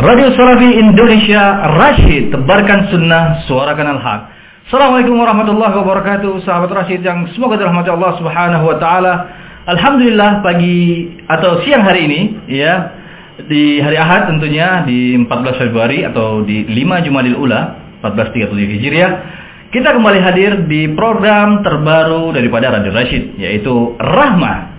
Radio Salafi Indonesia Rashid Tebarkan sunnah Suarakan al-haq. Assalamualaikum warahmatullahi wabarakatuh Sahabat Rashid yang semoga dirahmati Allah subhanahu wa ta'ala. Alhamdulillah pagi atau siang hari ini ya Di hari Ahad tentunya di 14 Februari atau di 5 Jumadil Ula 1437 Hijriah Kita kembali hadir di program terbaru daripada Radio Rashid Yaitu Rahmah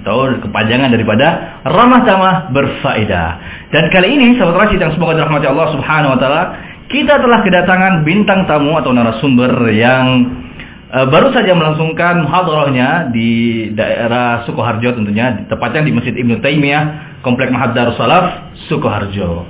atau kepanjangan daripada ramah tamah berfaedah. Dan kali ini sahabat Rashid yang semoga dirahmati Allah Subhanahu wa taala, kita telah kedatangan bintang tamu atau narasumber yang uh, baru saja melangsungkan muhadarahnya di daerah Sukoharjo tentunya, tepatnya di Masjid Ibnu Taimiyah, Komplek Mahad Darussalaf, Sukoharjo.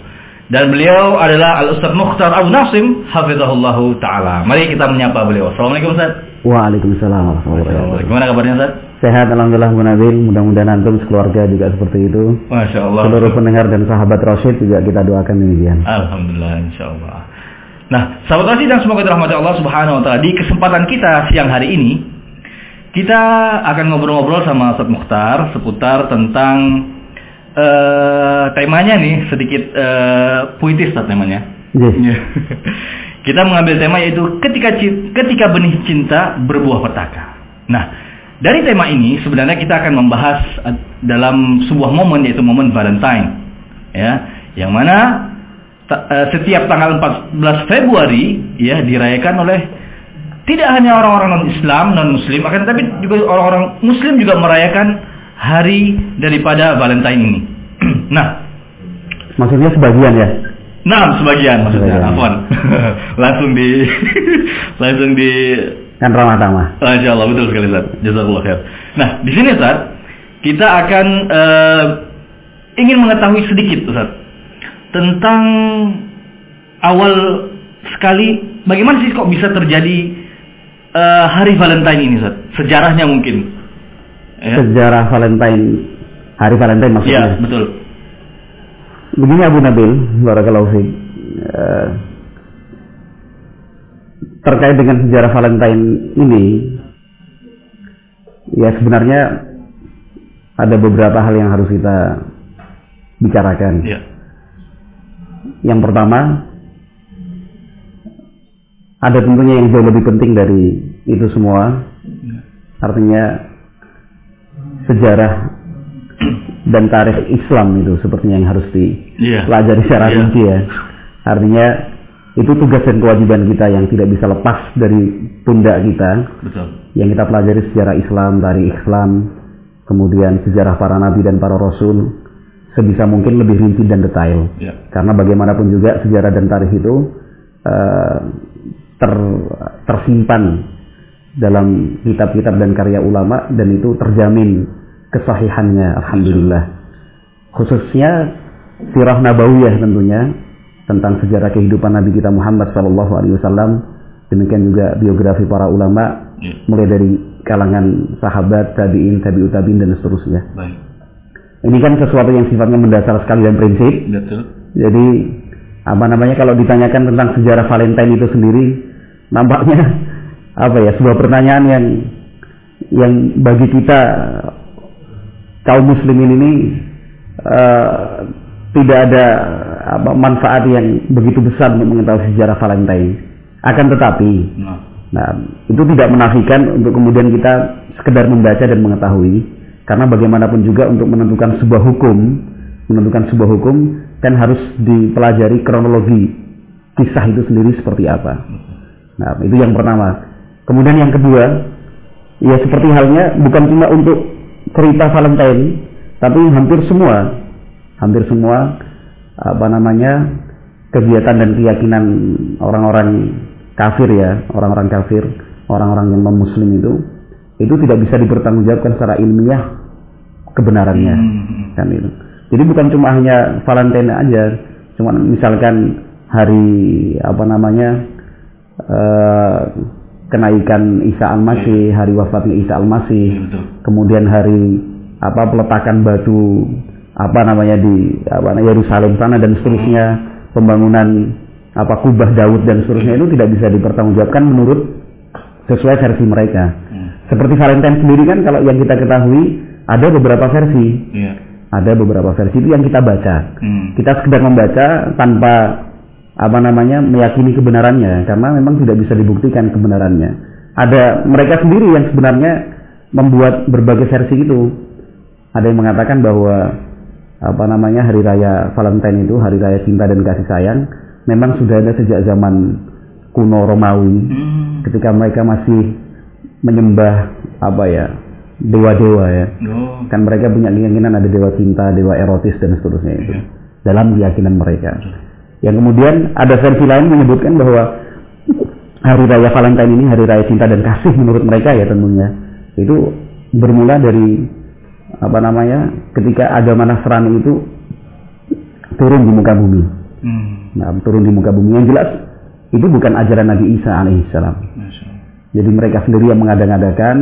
Dan beliau adalah Al-Ustaz Mukhtar Abu Nasim, hafizahullahu taala. Mari kita menyapa beliau. Assalamualaikum Ustaz. Waalaikumsalam warahmatullahi wabarakatuh. Gimana kabarnya Ustaz? Sehat alhamdulillah Bu Nabil, mudah-mudahan antum sekeluarga juga seperti itu. Masya Allah. Seluruh pendengar dan sahabat Rasyid juga kita doakan demikian. Alhamdulillah insya Allah. Nah, sahabat Rasyid yang semoga dirahmati Allah Subhanahu wa taala, di kesempatan kita siang hari ini kita akan ngobrol-ngobrol sama Ustaz Mukhtar seputar tentang uh, temanya nih sedikit uh, puitis Ustaz temanya. Yes. Kita mengambil tema yaitu ketika ketika benih cinta berbuah petaka. Nah, dari tema ini sebenarnya kita akan membahas dalam sebuah momen yaitu momen Valentine. Ya, yang mana setiap tanggal 14 Februari ya dirayakan oleh tidak hanya orang-orang non-Islam, non-muslim, akan tapi juga orang-orang muslim juga merayakan hari daripada Valentine ini. nah, maksudnya sebagian ya? Nah, sebagian maksudnya. Afwan. langsung di langsung di kan ramah tamah. Masya Allah betul sekali Ustaz. Jazakallah khair. Nah, di sini Ustaz, kita akan uh, ingin mengetahui sedikit Ustaz tentang awal sekali bagaimana sih kok bisa terjadi uh, hari Valentine ini Ustaz? Sejarahnya mungkin. Ya. Sejarah Valentine hari Valentine maksudnya. Iya, betul. Begini Abu Nabil, barakallahu fiik. Uh, terkait dengan sejarah Valentine ini, ya sebenarnya ada beberapa hal yang harus kita bicarakan. Ya. Yang pertama, ada tentunya yang jauh lebih penting dari itu semua. Artinya sejarah dan tarikh Islam itu sepertinya yang harus dipelajari secara yeah. rinci ya. Artinya itu tugas dan kewajiban kita yang tidak bisa lepas dari pundak kita. Betul. Yang kita pelajari sejarah Islam, dari Islam, kemudian sejarah para nabi dan para rasul sebisa mungkin lebih rinci dan detail. Yeah. Karena bagaimanapun juga sejarah dan tarikh itu uh, ter, tersimpan dalam kitab-kitab dan karya ulama dan itu terjamin kesahihannya alhamdulillah. Khususnya sirah nabawiyah tentunya tentang sejarah kehidupan Nabi kita Muhammad sallallahu alaihi wasallam, demikian juga biografi para ulama Ya. mulai dari kalangan sahabat, tabi'in, tabi'ut tabi'in dan seterusnya. Baik. Ini kan sesuatu yang sifatnya mendasar sekali dan prinsip. Betul. Jadi apa namanya kalau ditanyakan tentang sejarah Valentine itu sendiri nampaknya apa ya sebuah pertanyaan yang yang bagi kita kaum muslimin ini uh, tidak ada apa, manfaat yang begitu besar untuk mengetahui sejarah Valentine. Akan tetapi, Nah. nah itu tidak menafikan untuk kemudian kita sekedar membaca dan mengetahui, karena bagaimanapun juga untuk menentukan sebuah hukum, menentukan sebuah hukum kan harus dipelajari kronologi kisah itu sendiri seperti apa. Nah itu yang pertama. Kemudian yang kedua, ya seperti halnya bukan cuma untuk cerita Valentine, tapi hampir semua, hampir semua apa namanya kegiatan dan keyakinan orang-orang kafir ya, orang-orang kafir, orang-orang yang non muslim itu, itu tidak bisa dipertanggungjawabkan secara ilmiah kebenarannya, Hmm. kan itu. Jadi bukan cuma hanya Valentine aja, cuma misalkan hari apa namanya eh, kenaikan Isa al-Masih, hari wafatnya Isa al-Masih, Iya, kemudian hari apa peletakan batu apa namanya di apa namanya, Yerusalem sana dan seterusnya, pembangunan apa kubah Daud dan seterusnya itu tidak bisa dipertanggungjawabkan menurut sesuai versi mereka. Hmm. Seperti Valentine sendiri kan kalau yang kita ketahui ada beberapa versi. Iya. Ada beberapa versi itu yang kita baca. Hmm. Kita sekedar membaca tanpa apa namanya meyakini kebenarannya karena memang tidak bisa dibuktikan kebenarannya. Ada mereka sendiri yang sebenarnya membuat berbagai versi itu. Ada yang mengatakan bahwa apa namanya hari raya Valentine itu hari raya cinta dan kasih sayang memang sudah ada sejak zaman kuno Romawi Hmm. ketika mereka masih menyembah apa ya dewa-dewa ya Oh. kan mereka punya keyakinan ada dewa cinta, dewa erotis dan seterusnya itu Iya. dalam keyakinan mereka. Yang kemudian ada versi lain menyebutkan bahwa hari raya Valentine ini hari raya cinta dan kasih menurut mereka ya tentunya itu bermula dari apa namanya ketika agama Nasrani itu turun di muka bumi. Hmm. Nah, turun di muka bumi yang jelas itu bukan ajaran Nabi Isa alaihissalam. Jadi mereka sendiri yang mengada-ngadakan,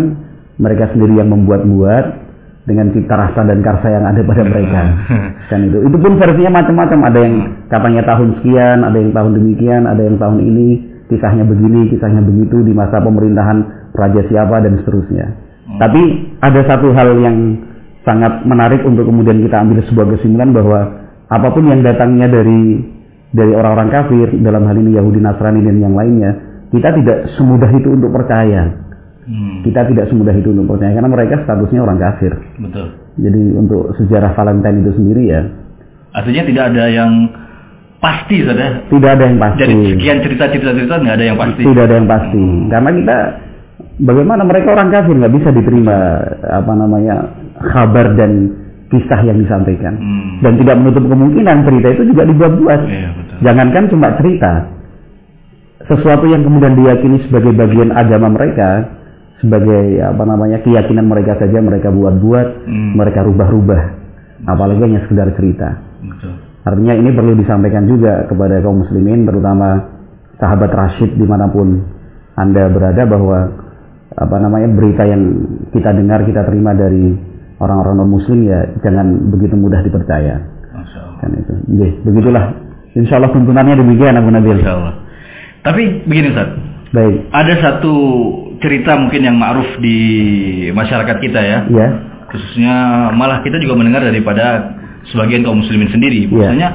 mereka sendiri yang membuat-buat dengan cita rasa dan karsa yang ada pada mereka. Kan itu. Itu pun versinya macam-macam. Ada yang katanya tahun sekian, ada yang tahun demikian, ada yang tahun ini kisahnya begini, kisahnya begitu di masa pemerintahan raja siapa dan seterusnya. Tapi ada satu hal yang sangat menarik untuk kemudian kita ambil sebuah kesimpulan bahwa apa pun yang datangnya dari dari orang-orang kafir dalam hal ini Yahudi Nasrani dan yang lainnya kita tidak semudah itu untuk percaya Hmm. kita tidak semudah itu untuk percaya karena mereka statusnya orang kafir Betul. jadi untuk sejarah Valentine itu sendiri ya Artinya tidak ada yang pasti saja. tidak ada yang pasti Dari sekian cerita-cerita cerita nggak ada yang pasti. tidak ada yang pasti karena kita bagaimana mereka orang kafir nggak bisa diterima apa namanya kabar dan kisah yang disampaikan Hmm. dan tidak menutup kemungkinan cerita itu juga dibuat-buat Iya. Jangankan cuma cerita, sesuatu yang kemudian diyakini sebagai bagian agama mereka, sebagai apa namanya keyakinan mereka saja mereka buat-buat, Hmm. mereka rubah-rubah, apalagi hanya sekedar cerita. Betul. Artinya ini perlu disampaikan juga kepada kaum muslimin, terutama sahabat Rashid di mana pun anda berada bahwa apa namanya berita yang kita dengar kita terima dari orang-orang non muslim ya jangan begitu mudah dipercaya kan itu. Jadi, begitulah. Insya Allah tuntunannya demikian Abu Nabil. Masya Allah. Tapi begini Ustaz, Baik. ada satu cerita mungkin yang ma'ruf di masyarakat kita ya. Ya. Khususnya malah kita juga mendengar daripada sebagian kaum muslimin sendiri. Iya. Bahwasanya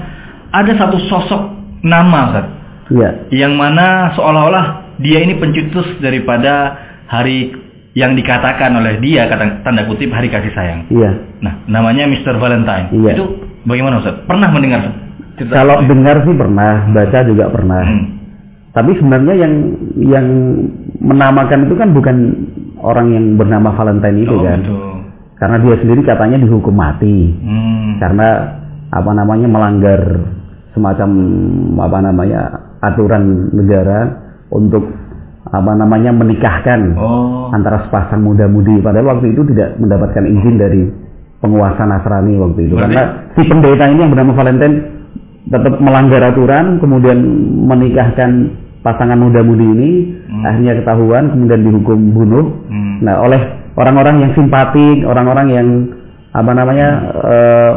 ada satu sosok nama Ustaz, Ya. yang mana seolah-olah dia ini pencetus daripada hari yang dikatakan oleh dia kata tanda kutip hari kasih sayang. Iya. Nah, namanya Mr. Valentine. Iya. Itu bagaimana Ustaz? Pernah mendengar cerita Kalau itu? dengar sih pernah, baca juga pernah. Hmm. Tapi sebenarnya yang yang menamakan itu kan bukan orang yang bernama Valentine itu Oh, kan. betul. Karena dia sendiri katanya dihukum mati. Hmm. Karena apa namanya melanggar semacam apa namanya aturan negara untuk apa namanya menikahkan Oh. antara sepasang muda-mudi padahal waktu itu tidak mendapatkan izin dari penguasa Nasrani waktu itu Berarti- karena si pendeta ini yang bernama Valentine tetap melanggar aturan kemudian menikahkan pasangan muda-mudi ini Hmm. akhirnya ketahuan kemudian dihukum bunuh Hmm. nah oleh orang-orang yang simpatik orang-orang yang apa namanya eh,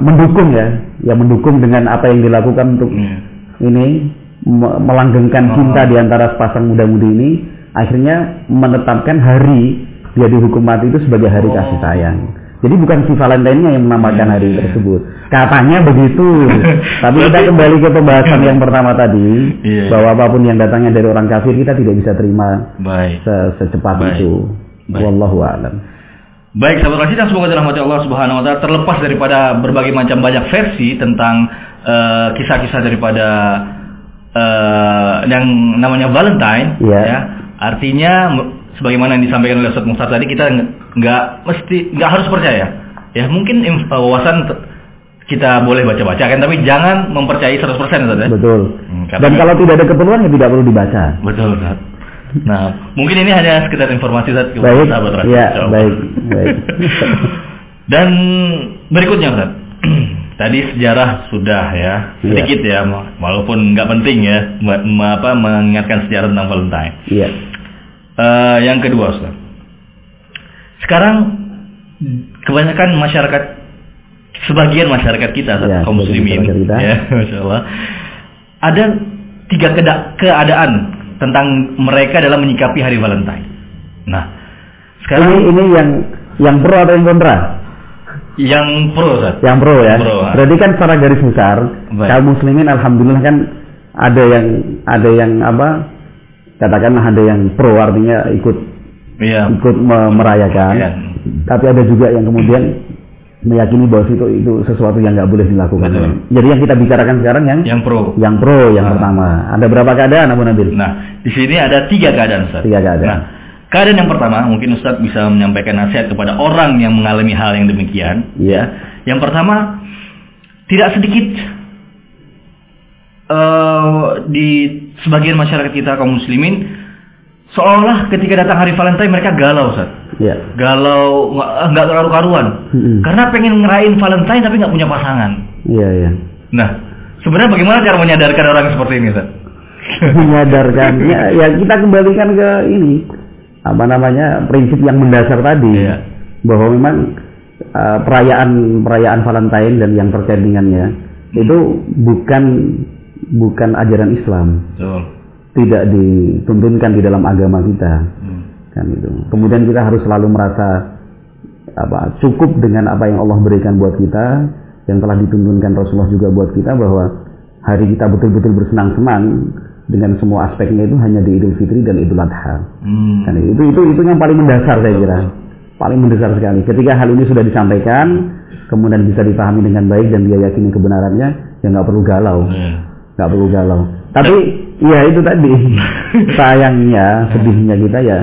mendukung ya yang mendukung dengan apa yang dilakukan untuk Iya. ini melanggengkan cinta di antara sepasang muda-mudi ini akhirnya menetapkan hari dia dihukum mati itu sebagai hari Oh. kasih sayang. Jadi bukan si Valentine yang menamakan hari Iya. tersebut. Katanya begitu. Tapi kita kembali ke pembahasan yang pertama tadi Iya. bahwa apa pun yang datangnya dari orang kafir kita tidak bisa terima Baik. se- secepat Baik. itu. Baik. Wallahu a'lam. Baik, sahabat Rasid yang semoga dirahmati Allah Subhanahu wa taala terlepas daripada berbagai macam banyak versi tentang eh, kisah-kisah daripada eh, yang namanya Valentine Iya. ya. Artinya sebagaimana yang disampaikan oleh Ustaz Mukhtar tadi kita ng- nggak mesti nggak harus percaya. Ya, mungkin wawasan kita boleh baca-baca kan tapi jangan mempercayai 100% Ustaz ya. Betul. Hmm, Dan kalau tidak ada keperluan ya tidak perlu dibaca. Betul, Ustaz. Nah, mungkin ini hanya sekedar informasi Ustaz kepada sahabat. Ya, baik. Baik. Dan berikutnya Ustaz. Tadi sejarah sudah ya, Iya. sedikit ya, walaupun nggak penting ya, apa mengingatkan sejarah tentang Valentine. Iya. Eh, yang kedua Ustaz. Sekarang kebanyakan masyarakat sebagian masyarakat kita Ya, kaum muslimin kita. ya, Masya Allah. Ada tiga keadaan tentang mereka dalam menyikapi hari Valentine. Nah, Ini sekarang ini yang yang pro atau yang kontra? Yang pro, Ustaz. Yang pro ya. Pro, ah. Berarti kan secara garis besar kaum muslimin alhamdulillah kan ada yang ada yang apa? Katakanlah ada yang pro artinya ikut Iya. ikut me- merayakan. Iya. Tapi ada juga yang kemudian meyakini bahwa itu itu sesuatu yang nggak boleh dilakukan. Betul. Jadi yang kita bicarakan sekarang yang Yang pro. yang pro yang Ah. pertama. Ada berapa keadaan Abu Nabil? Nah, di sini ada tiga keadaan, Ustaz. Tiga keadaan. Nah, keadaan yang pertama, mungkin Ustaz bisa menyampaikan nasihat kepada orang yang mengalami hal yang demikian. Iya. Yang pertama, tidak sedikit eh, di sebagian masyarakat kita kaum muslimin seolah ketika datang hari Valentine mereka galau, Ustaz. Iya. Galau, nggak nggak karu-karuan. Mm-mm. Karena pengen ngerayain Valentine tapi nggak punya pasangan. Iya, iya. Nah, sebenarnya bagaimana cara menyadarkan orang seperti ini, Ustaz? menyadarkan ya, ya kita kembalikan ke ini apa namanya prinsip yang mendasar tadi Iya. bahwa memang uh, perayaan perayaan Valentine dan yang terkait dengannya itu bukan bukan ajaran Islam Betul. tidak dituntunkan di dalam agama kita Hmm. kan itu kemudian kita harus selalu merasa apa cukup dengan apa yang Allah berikan buat kita yang telah dituntunkan Rasulullah juga buat kita bahwa hari kita betul-betul bersenang-senang dengan semua aspeknya itu hanya di Idul Fitri dan Idul Adha. Hmm. Kan itu itu itu yang paling mendasar saya kira. Paling mendasar sekali. Ketika hal ini sudah disampaikan, kemudian bisa dipahami dengan baik dan dia yakini kebenarannya, ya nggak perlu galau, Iya. nggak perlu galau. Tapi ya itu tadi sayangnya, sedihnya kita ya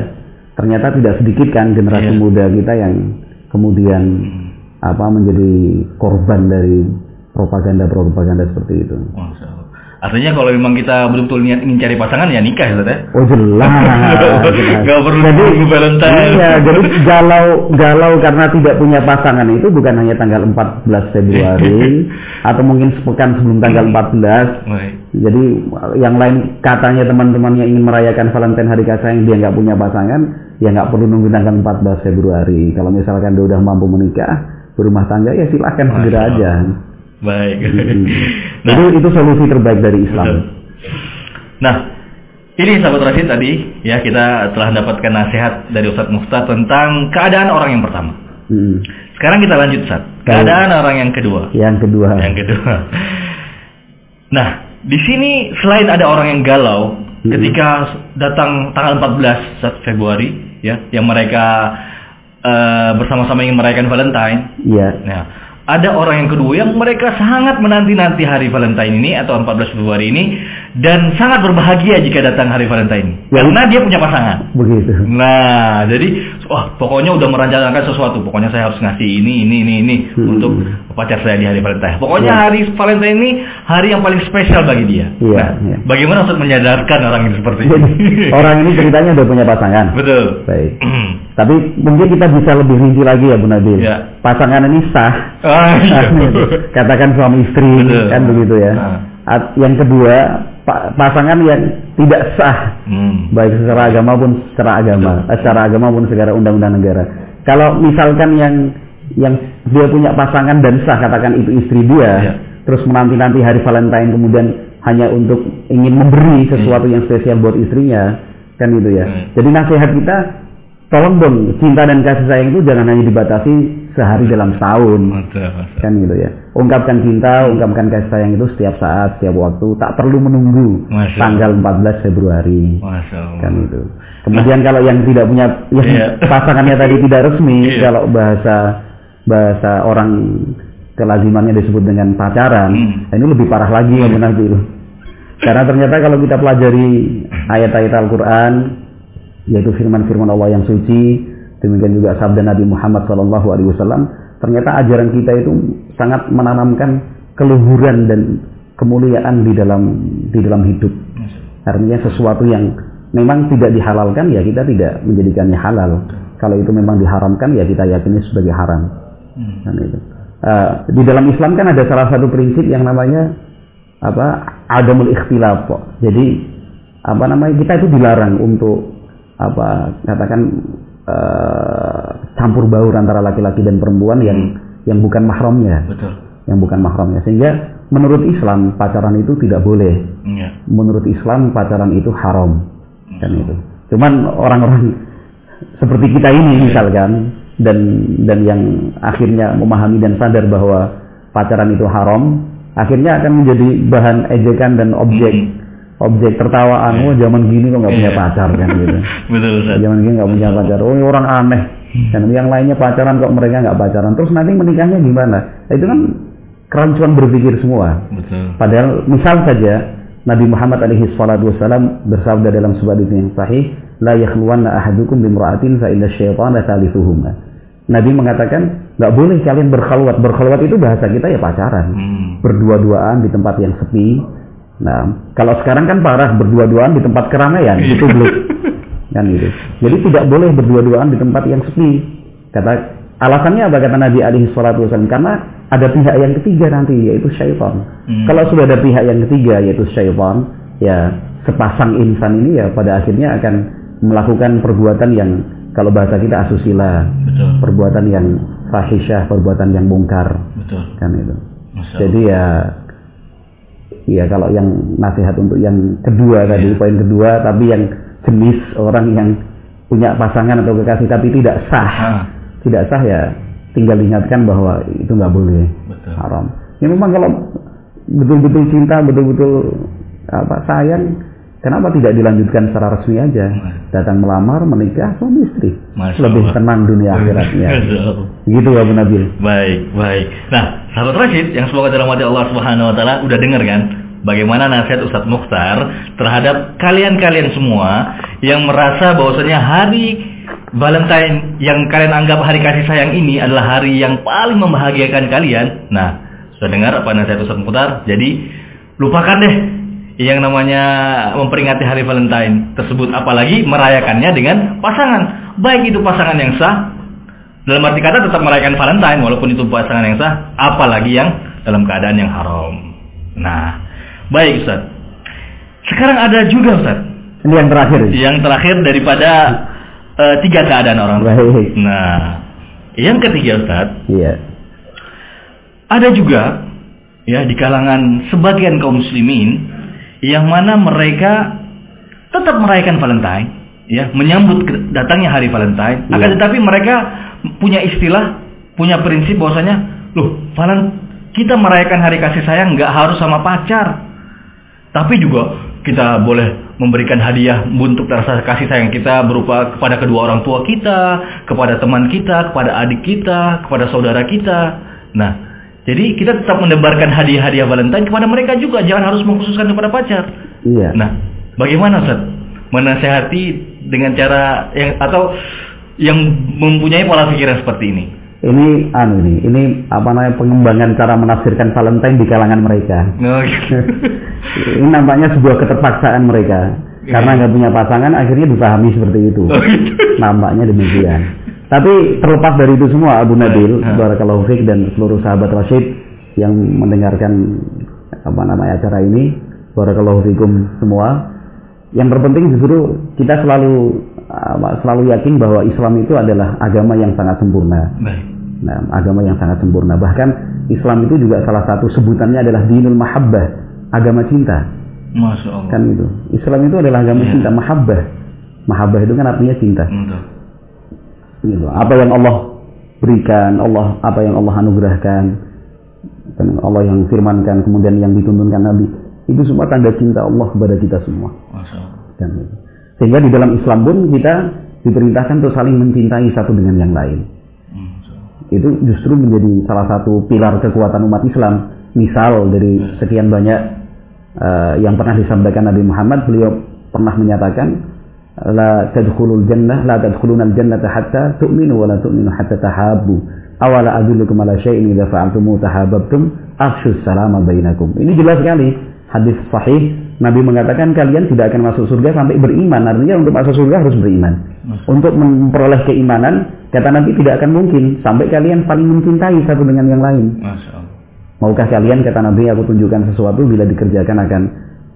ternyata tidak sedikit kan generasi Iya. muda kita yang kemudian apa menjadi korban dari propaganda-propaganda seperti itu. Allah. Artinya kalau memang kita betul-betul niat ingin cari pasangan ya nikah ya. Oh jelas. jelas. Gak perlu jadi, nunggu Valentine. Iya, jadi galau galau karena tidak punya pasangan itu bukan hanya tanggal 14 Februari atau mungkin sepekan sebelum tanggal 14. Baik. Jadi yang lain katanya teman-temannya ingin merayakan Valentine hari kasih sayang dia nggak punya pasangan, ya nggak perlu nunggu tanggal 14 Februari. Kalau misalkan dia udah mampu menikah, berumah tangga ya silahkan segera aja. Baik. itu itu solusi terbaik dari Islam. Betul. Nah, ini sahabat Rashid tadi ya kita telah dapatkan nasihat dari Ustadz Mukhtar tentang keadaan orang yang pertama. Mm. Sekarang kita lanjut Ustaz. Keadaan orang yang kedua. Yang kedua. Yang kedua. Nah, di sini selain ada orang yang galau Hmm. ketika datang tanggal 14 Ustaz, Februari ya, yang mereka eh, bersama-sama ingin merayakan Valentine. Iya. Nah, ada orang yang kedua yang mereka sangat menanti-nanti hari Valentine ini atau 14 Februari ini dan sangat berbahagia jika datang hari Valentine. Ya, Karena dia punya pasangan. Begitu. Nah, jadi wah pokoknya udah merencanakan sesuatu. Pokoknya saya harus ngasih ini, ini, ini, ini Hmm. untuk pacar saya di hari Valentine. Pokoknya Ya. hari Valentine ini hari yang paling spesial bagi dia. Iya, nah, iya. bagaimana untuk menyadarkan orang ini seperti ini? Jadi, orang ini ceritanya udah punya pasangan. Betul. Baik. Tapi mungkin kita bisa lebih rinci lagi ya Bu Nabil. Ya. Pasangan ini sah. ah, iya. Katakan suami istri Betul. kan begitu ya. Nah. Yang kedua pasangan yang tidak sah Hmm. baik secara agama pun secara agama, eh, secara agama pun secara undang-undang negara. Kalau misalkan yang yang dia punya pasangan dan sah katakan itu istri dia, Ya. terus menanti-nanti hari Valentine kemudian hanya untuk ingin memberi sesuatu yang spesial buat istrinya, kan itu ya. Hmm. Jadi nasihat kita tolong dong cinta dan kasih sayang itu jangan hanya dibatasi sehari dalam setahun. Kan gitu ya. Ungkapkan cinta ungkapkan kasih sayang itu setiap saat setiap waktu. Tak perlu menunggu Masya tanggal 14 Februari. Masya Allah. kan itu kemudian kalau yang tidak punya yang Iya. pasangannya tadi tidak resmi Iya. kalau bahasa bahasa orang kelazimannya disebut dengan pacaran Hmm. nah ini lebih parah lagi ya Bu Nabil karena ternyata kalau kita pelajari ayat-ayat Al-Quran yaitu firman-firman Allah yang suci demikian juga sabda Nabi Muhammad SAW ternyata ajaran kita itu sangat menanamkan keluhuran dan kemuliaan di dalam di dalam hidup. Artinya sesuatu yang memang tidak dihalalkan ya kita tidak menjadikannya halal. Kalau itu memang diharamkan ya kita yakini sebagai haram. Hmm. kan itu. Eh, di dalam Islam kan ada salah satu prinsip yang namanya apa adamul ikhtilaf. Jadi apa namanya kita itu dilarang untuk apa katakan eh, campur baur antara laki-laki dan perempuan yang yang bukan mahramnya. Betul. yang bukan mahramnya. Sehingga menurut Islam pacaran itu tidak boleh. Iya. menurut Islam pacaran itu haram. Kan itu. Cuman orang-orang seperti kita ini misalkan dan dan yang akhirnya memahami dan sadar bahwa pacaran itu haram, akhirnya akan menjadi bahan ejekan dan objek Hmm. Objek tertawaan. Oh zaman gini kok nggak punya Iya. pacar kan gitu. Betul Ustaz. Zaman gini nggak punya pacar. Oh orang aneh. Dan yang lainnya pacaran kok mereka nggak pacaran. Terus nanti menikahnya gimana? Nah, itu kan kerancuan berpikir semua. Betul. Padahal misal saja Nabi Muhammad alaihi salatu wasallam bersabda dalam sebuah hadis yang sahih, la yakhluwanna ahadukum bimra'atin fa inna syaitana thalithuhuma. Nabi mengatakan nggak boleh kalian berkhalwat. Berkhalwat itu bahasa kita ya pacaran. Hmm. Berdua-duaan di tempat yang sepi. Nah, kalau sekarang kan parah berdua-duaan di tempat keramaian, itu belum kan gitu. Jadi tidak boleh berdua-duaan di tempat yang sepi. Kata alasannya apa kata Nabi alaihi salatu wasallam? Karena ada pihak yang ketiga nanti yaitu syaitan. Hmm. Kalau sudah ada pihak yang ketiga yaitu syaitan, ya sepasang insan ini ya pada akhirnya akan melakukan perbuatan yang kalau bahasa kita asusila, Betul. perbuatan yang fahisyah, perbuatan yang mungkar, Betul. kan itu. Masya. Jadi ya ya kalau yang nasihat untuk yang kedua tadi Iya. poin kedua tapi yang jenis orang yang punya pasangan atau kekasih tapi tidak sah Ah, tidak sah ya tinggal diingatkan bahwa itu nggak boleh betul. haram ya memang kalau betul-betul cinta betul-betul apa sayang kenapa tidak dilanjutkan secara resmi aja datang melamar menikah suami istri Masya lebih Allah. tenang dunia akhiratnya gitu Abu Nabil Baik, baik. Nah, sahabat Rashid yang semoga dalam hati Allah Subhanahu wa taala udah dengar kan bagaimana nasihat Ustadz Mukhtar terhadap kalian-kalian semua yang merasa bahwasanya hari Valentine yang kalian anggap hari kasih sayang ini adalah hari yang paling membahagiakan kalian. Nah, sudah dengar apa nasihat Ustadz Mukhtar? Jadi lupakan deh yang namanya memperingati hari Valentine tersebut apalagi merayakannya dengan pasangan. Baik itu pasangan yang sah dalam arti kata tetap merayakan Valentine walaupun itu pasangan yang sah, apalagi yang dalam keadaan yang haram. Nah, baik Ustaz. Sekarang ada juga Ustaz, ini yang terakhir yang terakhir daripada eh, tiga keadaan orang. baik Nah, yang ketiga Ustaz, iya ada juga ya di kalangan sebagian kaum muslimin yang mana mereka tetap merayakan Valentine, ya, menyambut datangnya hari Valentine. Akan Iya. tetapi mereka punya istilah, punya prinsip bahwasanya, loh, Valen kita merayakan hari kasih sayang nggak harus sama pacar, tapi juga kita boleh memberikan hadiah untuk rasa kasih sayang kita berupa kepada kedua orang tua kita, kepada teman kita, kepada adik kita, kepada saudara kita. Nah, jadi kita tetap menebarkan hadiah-hadiah Valentine kepada mereka juga, jangan harus mengkhususkan kepada pacar. iya Nah, bagaimana Ustaz? Menasehati dengan cara yang atau yang mempunyai pola pikiran seperti ini? ini anu ini ini apa namanya pengembangan cara menafsirkan Valentine di kalangan mereka Oh, gitu. ini nampaknya sebuah keterpaksaan mereka karena nggak punya pasangan akhirnya dipahami seperti itu Oh, gitu. nampaknya demikian tapi terlepas dari itu semua Abu Nabil Ah. Barakallahu Fik dan seluruh sahabat Rashid yang mendengarkan apa namanya acara ini Barakallahu Fikum semua yang terpenting justru kita selalu selalu yakin bahwa Islam itu adalah agama yang sangat sempurna Baik. Nah, agama yang sangat sempurna. Bahkan Islam itu juga salah satu sebutannya adalah dinul mahabbah, agama cinta. Masya Allah. Kan itu. Islam itu adalah agama Iya. cinta, mahabbah. Mahabbah itu kan artinya cinta. Betul. Gitu. Apa yang Allah berikan, Allah apa yang Allah anugerahkan, dan Allah yang firmankan, kemudian yang dituntunkan Nabi, itu semua tanda cinta Allah kepada kita semua. Dan. Sehingga di dalam Islam pun kita diperintahkan untuk saling mencintai satu dengan yang lain. Itu justru menjadi salah satu pilar kekuatan umat Islam. Misal dari sekian banyak eh, yang pernah disampaikan Nabi Muhammad, beliau pernah menyatakan la tadkhulul jannah la tadkhulunal jannata hatta tu'minu wa la tu'minu hatta tahabbu. Awala adullukum ala syai'in idza fa'altumu tahabbtum afshus salama bainakum. Ini jelas sekali hadis sahih Nabi mengatakan kalian tidak akan masuk surga sampai beriman. Artinya untuk masuk surga harus beriman. Untuk memperoleh keimanan, kata Nabi tidak akan mungkin sampai kalian saling mencintai satu dengan yang lain. Maukah kalian kata Nabi aku tunjukkan sesuatu bila dikerjakan akan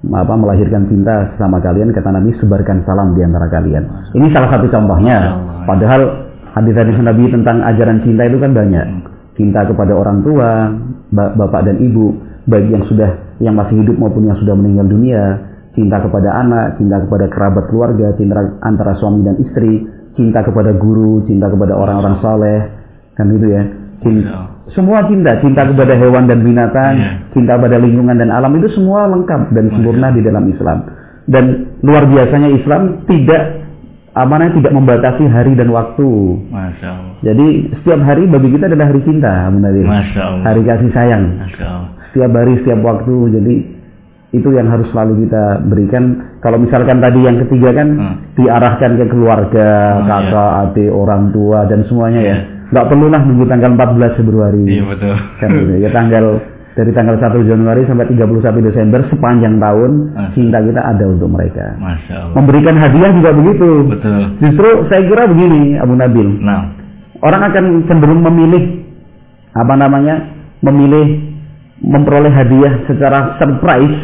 apa melahirkan cinta sama kalian kata Nabi sebarkan salam di antara kalian. Ini salah satu contohnya. Padahal hadis-hadis Nabi tentang ajaran cinta itu kan banyak. Cinta kepada orang tua, ba- bapak dan ibu, baik yang sudah yang masih hidup maupun yang sudah meninggal dunia, cinta kepada anak, cinta kepada kerabat keluarga, cinta antara suami dan istri, cinta kepada guru, cinta kepada orang-orang soleh, kan itu ya. Cinta, semua cinta, cinta kepada hewan dan binatang, Iya. cinta pada lingkungan dan alam itu semua lengkap dan sempurna di dalam Islam. Dan luar biasanya Islam tidak amanah tidak membatasi hari dan waktu. Masya Allah. Jadi setiap hari bagi kita adalah hari cinta. Masya Allah. Hari kasih sayang. Masya Allah. Setiap hari, setiap waktu. Jadi itu yang harus selalu kita berikan. Kalau misalkan tadi yang ketiga kan Hmm. diarahkan ke keluarga, Oh, kakak, adik, orang tua dan semuanya ya. Nggak perlulah nunggu tanggal 14 Februari. Iya betul. Kan gitu. Ya tanggal dari tanggal 1 Januari sampai 31 Desember sepanjang tahun Masya. cinta kita ada untuk mereka. Masya Allah. Memberikan hadiah juga begitu. Betul. Justru saya kira begini Abu Nabil. Nah, Orang akan cenderung memilih apa namanya? Memilih memperoleh hadiah secara surprise,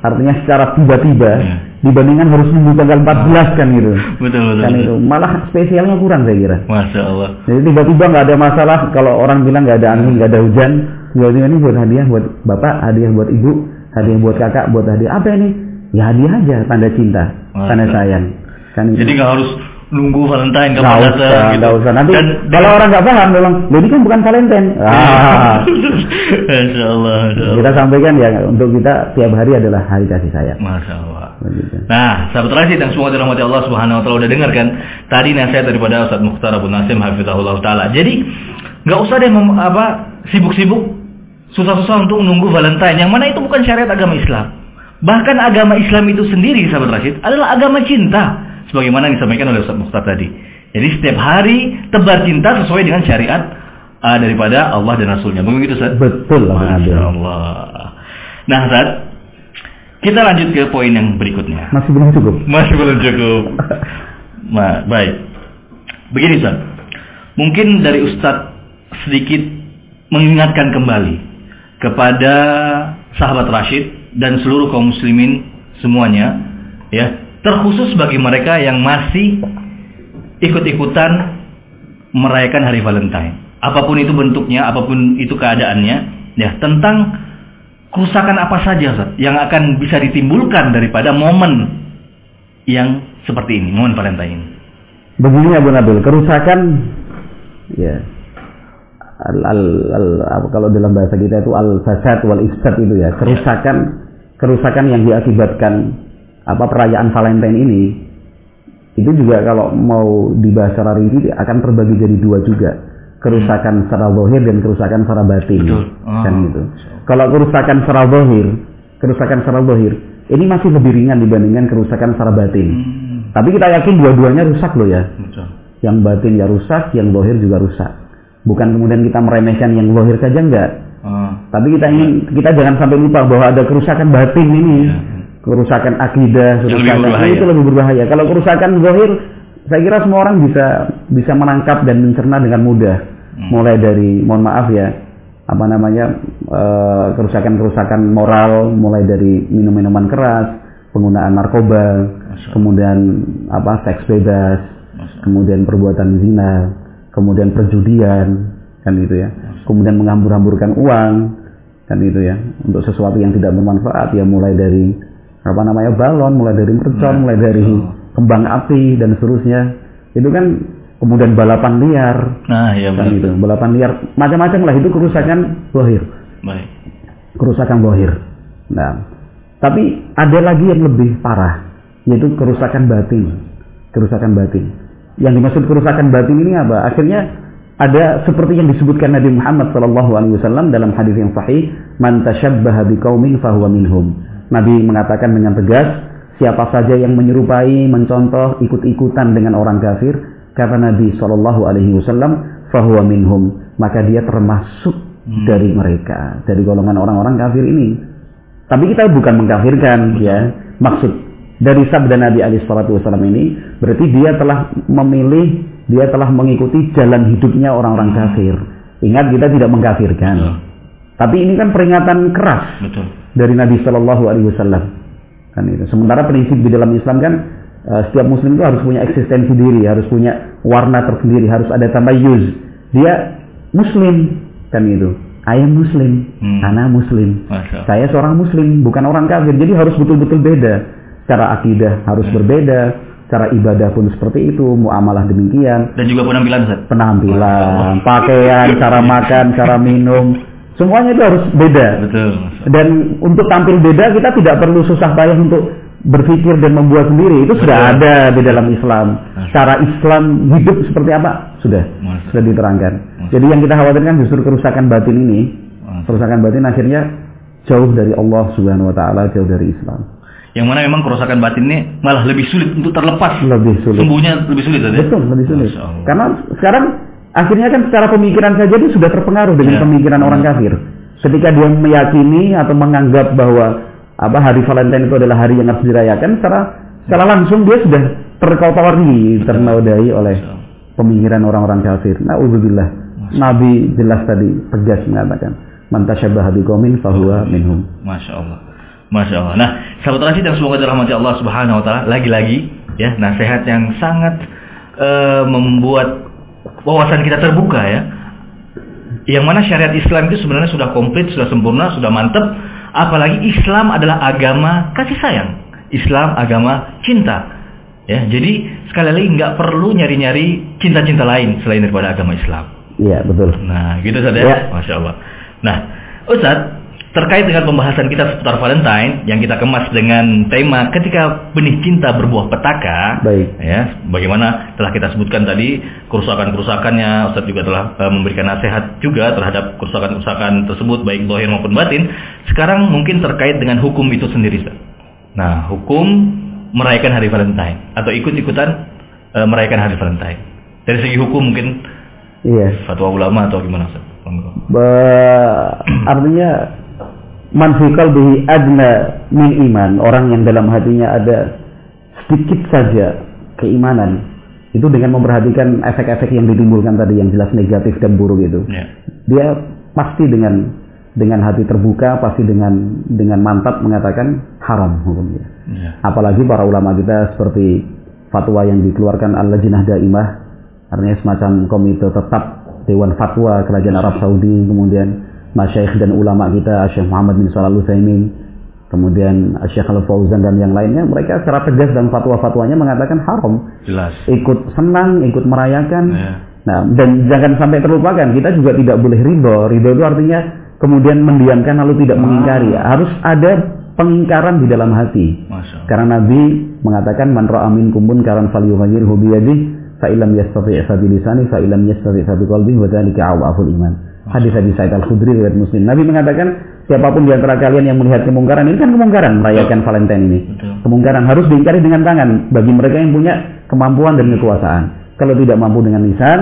artinya secara tiba-tiba Iya. dibandingkan harus nunggu tanggal 14 kan gitu. betul betul. Kan betul. itu malah spesialnya kurang saya kira. Masya Allah. Jadi tiba-tiba nggak ada masalah kalau orang bilang nggak ada angin, nggak ada hujan, tiba-tiba ini buat hadiah buat bapak, hadiah buat ibu, hadiah buat kakak, buat hadiah apa ini? Ya hadiah aja, tanda cinta, tanda Masa. sayang. Kan itu. Jadi nggak harus nunggu Valentine kapan usah, datang gitu. nggak usah. Nanti Dan kalau orang nggak paham, bilang, "Loh, ini kan bukan Valentine. Ah, Masya Allah, kita sampaikan ya untuk kita tiap hari adalah hari kasih sayang. Masya Allah. Begitu. Nah, sahabat Rasid yang semua dirahmati Allah Subhanahu wa taala udah dengar kan? Tadi nasihat daripada Ustaz Mukhtar Abu Nasim hafizahullah taala. Jadi, nggak usah deh mem- apa sibuk-sibuk susah-susah untuk nunggu Valentine yang mana itu bukan syariat agama Islam. Bahkan agama Islam itu sendiri sahabat Rasid adalah agama cinta sebagaimana yang disampaikan oleh Ustaz Mukhtar tadi. Jadi setiap hari tebar cinta sesuai dengan syariat uh, daripada Allah dan Rasulnya. Begitu Ustaz? Betul. Masya Allah. Nah, Ustaz, kita lanjut ke poin yang berikutnya. Masih belum cukup. Masih belum cukup. Ma, baik. Begini Ustaz. Mungkin dari Ustaz sedikit mengingatkan kembali kepada sahabat Rashid dan seluruh kaum muslimin semuanya ya, terkhusus bagi mereka yang masih ikut-ikutan merayakan hari Valentine. Apa pun itu bentuknya, apa pun itu keadaannya, ya, tentang kerusakan apa saja Ustaz, yang akan bisa ditimbulkan daripada momen yang seperti ini, momen Valentine ini. Begini Abu Nabil, kerusakan ya al, al, al- kalau dalam bahasa kita itu al fasad wal ifsad itu ya kerusakan kerusakan yang diakibatkan apa perayaan Valentine ini itu juga kalau mau dibahas secara rinci akan terbagi jadi dua juga kerusakan secara zahir dan kerusakan secara batin Betul. kan Ah. gitu kalau kerusakan secara zahir kerusakan secara zahir ini masih lebih ringan dibandingkan kerusakan secara batin Hmm, tapi kita yakin dua-duanya rusak loh ya betul. yang batin ya rusak, yang lohir juga rusak. Bukan kemudian kita meremehkan yang lohir saja enggak. Ah, Tapi kita ingin kita jangan sampai lupa bahwa ada kerusakan batin ini. Iya. Kerusakan akidah, lebih kerusakan berbahaya. itu lebih berbahaya. Kalau kerusakan lohir, saya kira semua orang bisa bisa menangkap dan mencerna dengan mudah. Hmm. Mulai dari mohon maaf ya, apa namanya eh, kerusakan-kerusakan moral, mulai dari minum-minuman keras, penggunaan narkoba, Allah. kemudian apa seks bebas, Masya kemudian perbuatan zina, kemudian perjudian, kan itu ya. Kemudian menghambur-hamburkan uang, kan itu ya. Untuk sesuatu yang tidak bermanfaat ya mulai dari apa namanya balon, mulai dari mercon, Nah, mulai dari kembang api dan seterusnya. Itu kan kemudian balapan liar, Nah, ya kan benar. itu. Balapan liar macam-macam lah itu kerusakan zahir Baik. kerusakan bohir. Nah, tapi ada lagi yang lebih parah, yaitu kerusakan batin. Kerusakan batin. Yang dimaksud kerusakan batin ini apa? Akhirnya ada seperti yang disebutkan Nabi Muhammad SAW dalam hadis yang sahih, "Man tashabbaha biqaumin fahuwa minhum." Nabi mengatakan dengan tegas, siapa saja yang menyerupai, mencontoh, ikut-ikutan dengan orang kafir, kata Nabi SAW, fahuwa minhum, maka dia termasuk Hmm. dari mereka, dari golongan orang-orang kafir ini. Tapi kita bukan mengkafirkan ya. Maksud dari sabda Nabi alaihi salatu wasallam ini berarti dia telah memilih, dia telah mengikuti jalan hidupnya orang-orang Hmm. kafir. Ingat kita tidak mengkafirkan. Betul. Tapi ini kan peringatan keras Betul. Dari Nabi Shallallahu Alaihi Wasallam. Kan itu. Sementara prinsip di dalam Islam kan eh, setiap Muslim itu harus punya eksistensi diri, harus punya warna tersendiri, harus ada tamayuz. Dia Muslim kan itu. Am Muslim, Hmm. Ana Muslim. Masya Allah. Saya seorang Muslim, bukan orang kafir. Jadi harus betul-betul beda. Secara akidah harus Hmm. berbeda, cara ibadah pun seperti itu, muamalah demikian, Dan juga penampilan Ustaz. penampilan, pakaian, cara makan, cara minum, semuanya itu harus beda. Betul. Dan untuk tampil beda kita tidak perlu susah payah untuk berpikir dan membuat sendiri. Itu sudah Betul. ada di dalam Islam. Masya. Cara Islam hidup seperti apa? Sudah. Masya. Sudah diterangkan. Masya. Jadi yang kita khawatirkan justru kerusakan batin ini, kerusakan batin akhirnya jauh dari Allah Subhanahu wa taala, jauh dari Islam. Yang mana memang kerusakan batin ini malah lebih sulit untuk terlepas. Lebih sulit. Sembuhnya lebih sulit Ustaz. ya? Betul, lebih sulit. Karena sekarang akhirnya kan secara pemikiran saja dia sudah terpengaruh dengan Ya. pemikiran orang kafir. Ketika dia meyakini atau menganggap bahwa apa hari Valentine itu adalah hari yang harus dirayakan, secara secara langsung dia sudah terkotori, ternodai oleh pemikiran orang-orang kafir. Nauzubillah. Nabi jelas tadi tegas mengatakan, "Man tasyabbaha biqaumin fahuwa minhum." Masya Allah. Masya Allah. Nah, sahabat Rasid yang semoga dirahmati Allah Subhanahu Wa Taala. Lagi-lagi, ya, nasihat yang sangat eh, membuat wawasan kita terbuka ya. Yang mana syariat Islam itu sebenarnya sudah komplit, sudah sempurna, sudah mantep. Apalagi Islam adalah agama kasih sayang. Islam agama cinta. Ya, jadi sekali lagi nggak perlu nyari-nyari cinta-cinta lain selain daripada agama Islam. Iya, betul. Nah, gitu Ustaz Ya. ya. Masya Allah. Nah, Ustaz, terkait dengan pembahasan kita seputar Valentine yang kita kemas dengan tema ketika benih cinta berbuah petaka. Baik. Ya, bagaimana telah kita sebutkan tadi kerusakan-kerusakannya, Ustaz juga telah eh, memberikan nasihat juga terhadap kerusakan-kerusakan tersebut baik zahir maupun batin. Sekarang mungkin terkait dengan hukum itu sendiri, Ustaz. Nah, hukum merayakan hari Valentine atau ikut-ikutan eh, merayakan hari Valentine. Dari segi hukum mungkin Iya. fatwa ulama atau gimana Ustaz? Ba- artinya man fi qalbihi adna min iman. Orang yang dalam hatinya ada sedikit saja keimanan. Itu dengan memperhatikan efek-efek yang ditimbulkan tadi yang jelas negatif dan buruk itu. Ya. dia pasti dengan dengan hati terbuka pasti dengan dengan mantap mengatakan haram hukumnya. Ya. apalagi para ulama kita seperti fatwa yang dikeluarkan al-lajnah daimah. Artinya semacam komite tetap Dewan Fatwa Kerajaan Arab Saudi kemudian masyaikh dan ulama kita Syekh Muhammad bin Shalal Utsaimin kemudian Syekh Al Fauzan dan yang lainnya mereka secara tegas dan fatwa-fatwanya mengatakan haram. Jelas. ikut senang ikut merayakan. Ya. nah dan jangan sampai terlupakan kita juga tidak boleh ridho. Ridho itu artinya kemudian mendiamkan lalu tidak mengingkari. Harus ada pengingkaran di dalam hati. Karena Nabi mengatakan man ra'a minkum munkaran falyughayyirhu bi yadihi fa illam yastati' fa bi lisani fa illam yastati' fa bi qalbihi wa dzalika awaful iman. Hadis hadis Sa'id Al-Khudri riwayat Muslim. Nabi mengatakan siapa pun di antara kalian yang melihat kemungkaran ini kan kemungkaran merayakan Valentine ini. Betul. Kemungkaran harus diingkari dengan tangan bagi mereka yang punya kemampuan dan kekuasaan. Kalau tidak mampu dengan lisan,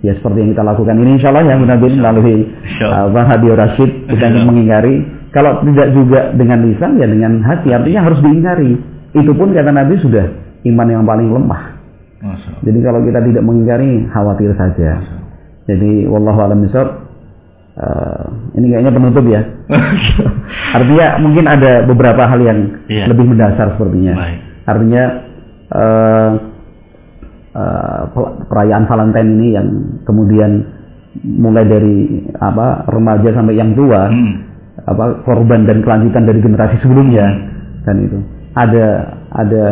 ya seperti yang kita lakukan ini insya Allah yang benar-benar melalui Allah. apa Radio Rashid kita ingin mengingkari. Kalau tidak juga dengan lisan ya dengan hati artinya harus diingkari. Itu pun kata Nabi sudah iman yang paling lemah. Jadi kalau kita tidak mengingkari khawatir saja. Jadi wallahu alam bisawab. Eh, ini kayaknya penutup ya. Artinya mungkin ada beberapa hal yang Iya. lebih mendasar sepertinya. Baik. Artinya eh, pel- perayaan Valentine ini yang kemudian mulai dari apa remaja sampai yang tua Hmm. apa korban dan kelanjutan dari generasi sebelumnya kan itu ada ada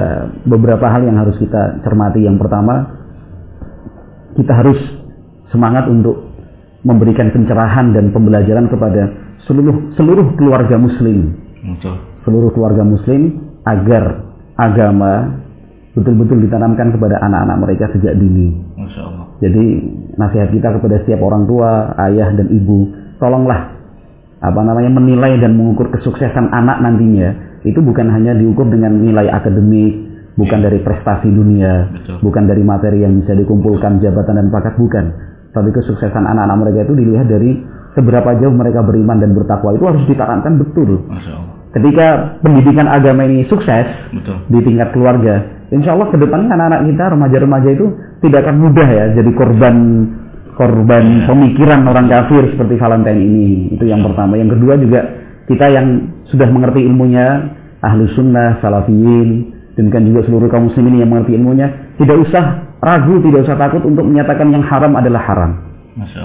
beberapa hal yang harus kita cermati yang pertama kita harus semangat untuk memberikan pencerahan dan pembelajaran kepada seluruh seluruh keluarga muslim Betul. seluruh keluarga muslim agar agama betul-betul ditanamkan kepada anak-anak mereka sejak dini Masya Allah. jadi nasihat kita kepada setiap orang tua, ayah dan ibu, tolonglah apa namanya menilai dan mengukur kesuksesan anak nantinya itu bukan hanya diukur dengan nilai akademik, bukan dari prestasi dunia, Betul. bukan dari materi yang bisa dikumpulkan jabatan dan pangkat bukan. Tapi kesuksesan anak-anak mereka itu dilihat dari seberapa jauh mereka beriman dan bertakwa itu harus ditanamkan betul. Ketika pendidikan agama ini sukses, Betul. di tingkat keluarga. Insya Allah ke depannya anak-anak kita remaja-remaja itu tidak akan mudah ya jadi korban korban pemikiran orang kafir seperti Valentine ini. Itu yang pertama. Yang kedua juga kita yang sudah mengerti ilmunya ahlu sunnah, salafiyin, demikian juga seluruh kaum muslimin yang mengerti ilmunya tidak usah ragu, tidak usah takut untuk menyatakan yang haram adalah haram.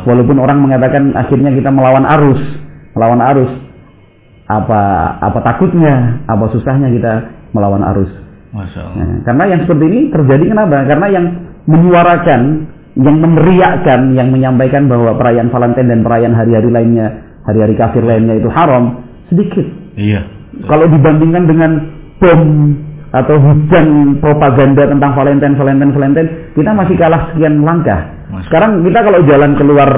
Walaupun orang mengatakan akhirnya kita melawan arus, melawan arus. Apa apa takutnya, apa susahnya kita melawan arus. Nah, karena yang seperti ini terjadi kenapa? Karena yang menyuarakan, yang meneriakkan, yang menyampaikan bahwa perayaan Valentine dan perayaan hari-hari lainnya, hari-hari kafir lainnya itu haram, sedikit. Iya. Kalau dibandingkan dengan bom atau hujan propaganda tentang Valentine, Valentine, Valentine, kita masih kalah sekian langkah. Sekarang kita kalau jalan keluar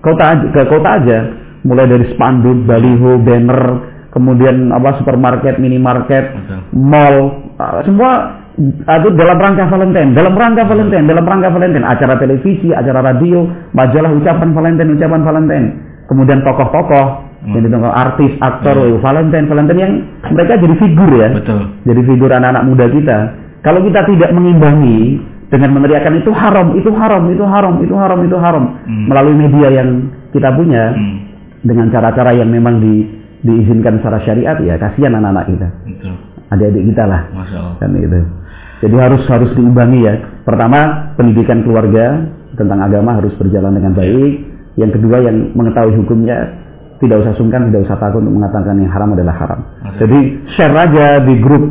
kota aja- ke kota aja, mulai dari spanduk, baliho, banner, kemudian apa supermarket, minimarket, mall, uh, semua itu dalam rangka Valentine, dalam rangka Valentine, dalam rangka Valentine, acara televisi, acara radio, majalah ucapan Valentine, ucapan Valentine. Kemudian tokoh-tokoh. Yang ditunggu artis, aktor, Hmm. oh, Valentine, Valentine yang mereka jadi figur ya Betul. jadi figur anak-anak muda kita. Kalau kita tidak mengimbangi dengan meneriakan itu haram, itu haram, itu haram, itu haram, itu haram Hmm. melalui media yang kita punya Hmm. dengan cara-cara yang memang di, diizinkan secara syariat ya kasihan anak-anak kita, Betul. adik-adik kita lah Masya Allah. kan itu. Jadi harus harus diimbangi ya. Pertama pendidikan keluarga tentang agama harus berjalan dengan baik. Yang kedua yang mengetahui hukumnya tidak usah sungkan, tidak usah takut untuk mengatakan yang haram adalah haram. Jadi share aja di grup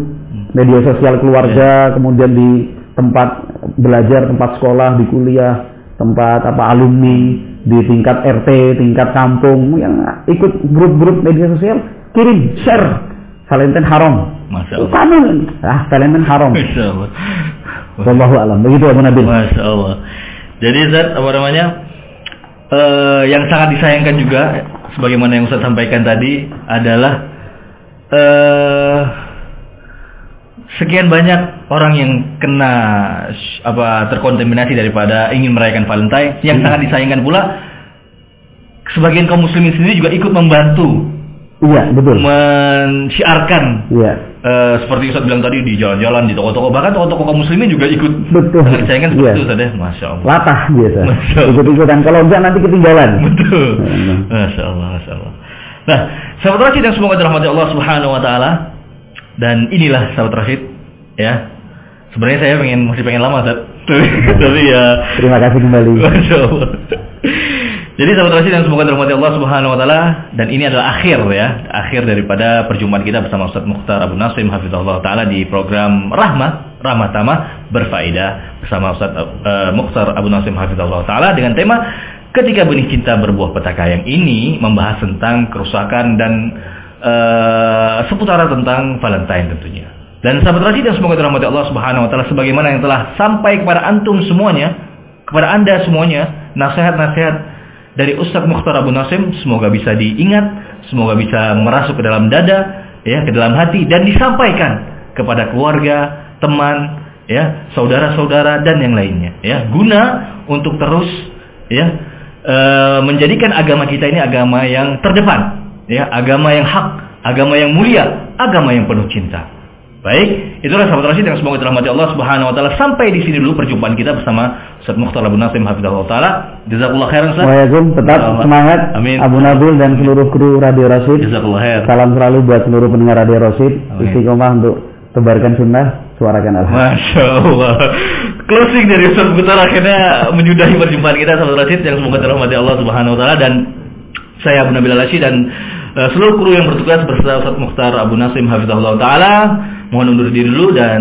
media sosial keluarga, kemudian di tempat belajar, tempat sekolah, di kuliah, tempat apa alumni, di tingkat RT, tingkat kampung yang ikut grup-grup media sosial, kirim share Valentine haram. Masya Allah. kamu ah Valentine haram. Masya Allah. Wallahu alam. Begitu Abu Nabil. Masya Allah. Jadi Zat apa namanya? eh, yang sangat disayangkan juga, sebagaimana yang Ustaz sampaikan tadi adalah eh sekian banyak orang yang kena apa terkontaminasi daripada ingin merayakan Valentine. Yang Hmm. sangat disayangkan pula, sebagian kaum muslimin sendiri juga ikut membantu Iya, betul. mensiarkan Iya. Eh, seperti Ustaz bilang tadi di jalan-jalan, di toko-toko, bahkan toko-toko kaum muslimin juga ikut. Betul. Disayangkan seperti Iya. itu Ustaz ya. Masya Allah. Latah biasa. Allah. Ikut-ikutan. Kalau enggak nanti ketinggalan. Betul. Hmm. Masya Allah, Masya Allah. Nah, sahabat Rashid yang semoga dirahmati Allah Subhanahu Wa Taala. Dan inilah sahabat Rashid, ya. Sebenarnya saya pengen masih pengen lama, Ustaz. Tapi, tapi ya. Terima kasih kembali. Masya Allah. Jadi sahabat Rashid yang semoga dirahmati Allah Subhanahu wa taala dan ini adalah akhir ya, akhir daripada perjumpaan kita bersama Ustaz Mukhtar Abu Nasim hafizahullah taala di program Rahmah, Rahmah Tamah berfaedah bersama Ustaz eh, Mukhtar Abu Nasim hafizahullah taala dengan tema Ketika benih cinta berbuah petaka yang ini membahas tentang kerusakan dan eh, seputaran tentang Valentine tentunya. Dan sahabat Rashid yang semoga dirahmati Allah Subhanahu wa taala sebagaimana yang telah sampai kepada antum semuanya, kepada Anda semuanya, nasihat-nasihat dari Ustadz Mukhtar Abu Nasim semoga bisa diingat, semoga bisa merasuk ke dalam dada, ya, ke dalam hati dan disampaikan kepada keluarga, teman, ya, saudara-saudara dan yang lainnya, ya, guna untuk terus ya eh, menjadikan agama kita ini agama yang terdepan, ya, agama yang hak, agama yang mulia, agama yang penuh cinta. Baik, itulah sahabat Rasid yang semoga dirahmati Allah Subhanahu wa taala. Sampai di sini dulu perjumpaan kita bersama Ustaz Mukhtar Abu Nasim hafizahullah taala. Jazakallah khairan Ustaz. Waalaikum tetap semangat Amin. Abu Nabil dan seluruh kru Radio Rasid. Jazakallah khair. Salam selalu buat seluruh pendengar Radio Rasid. Istiqomah untuk tebarkan sunnah, suarakan al Masya Allah. Closing dari Ustaz Mukhtar akhirnya menyudahi perjumpaan kita sahabat Rasid yang semoga dirahmati Allah Subhanahu wa taala dan saya Abu Nabil Alashi dan seluruh kru yang bertugas bersama Ustaz Mukhtar Abu Nasim hafizahullah taala mohon undur diri dulu dan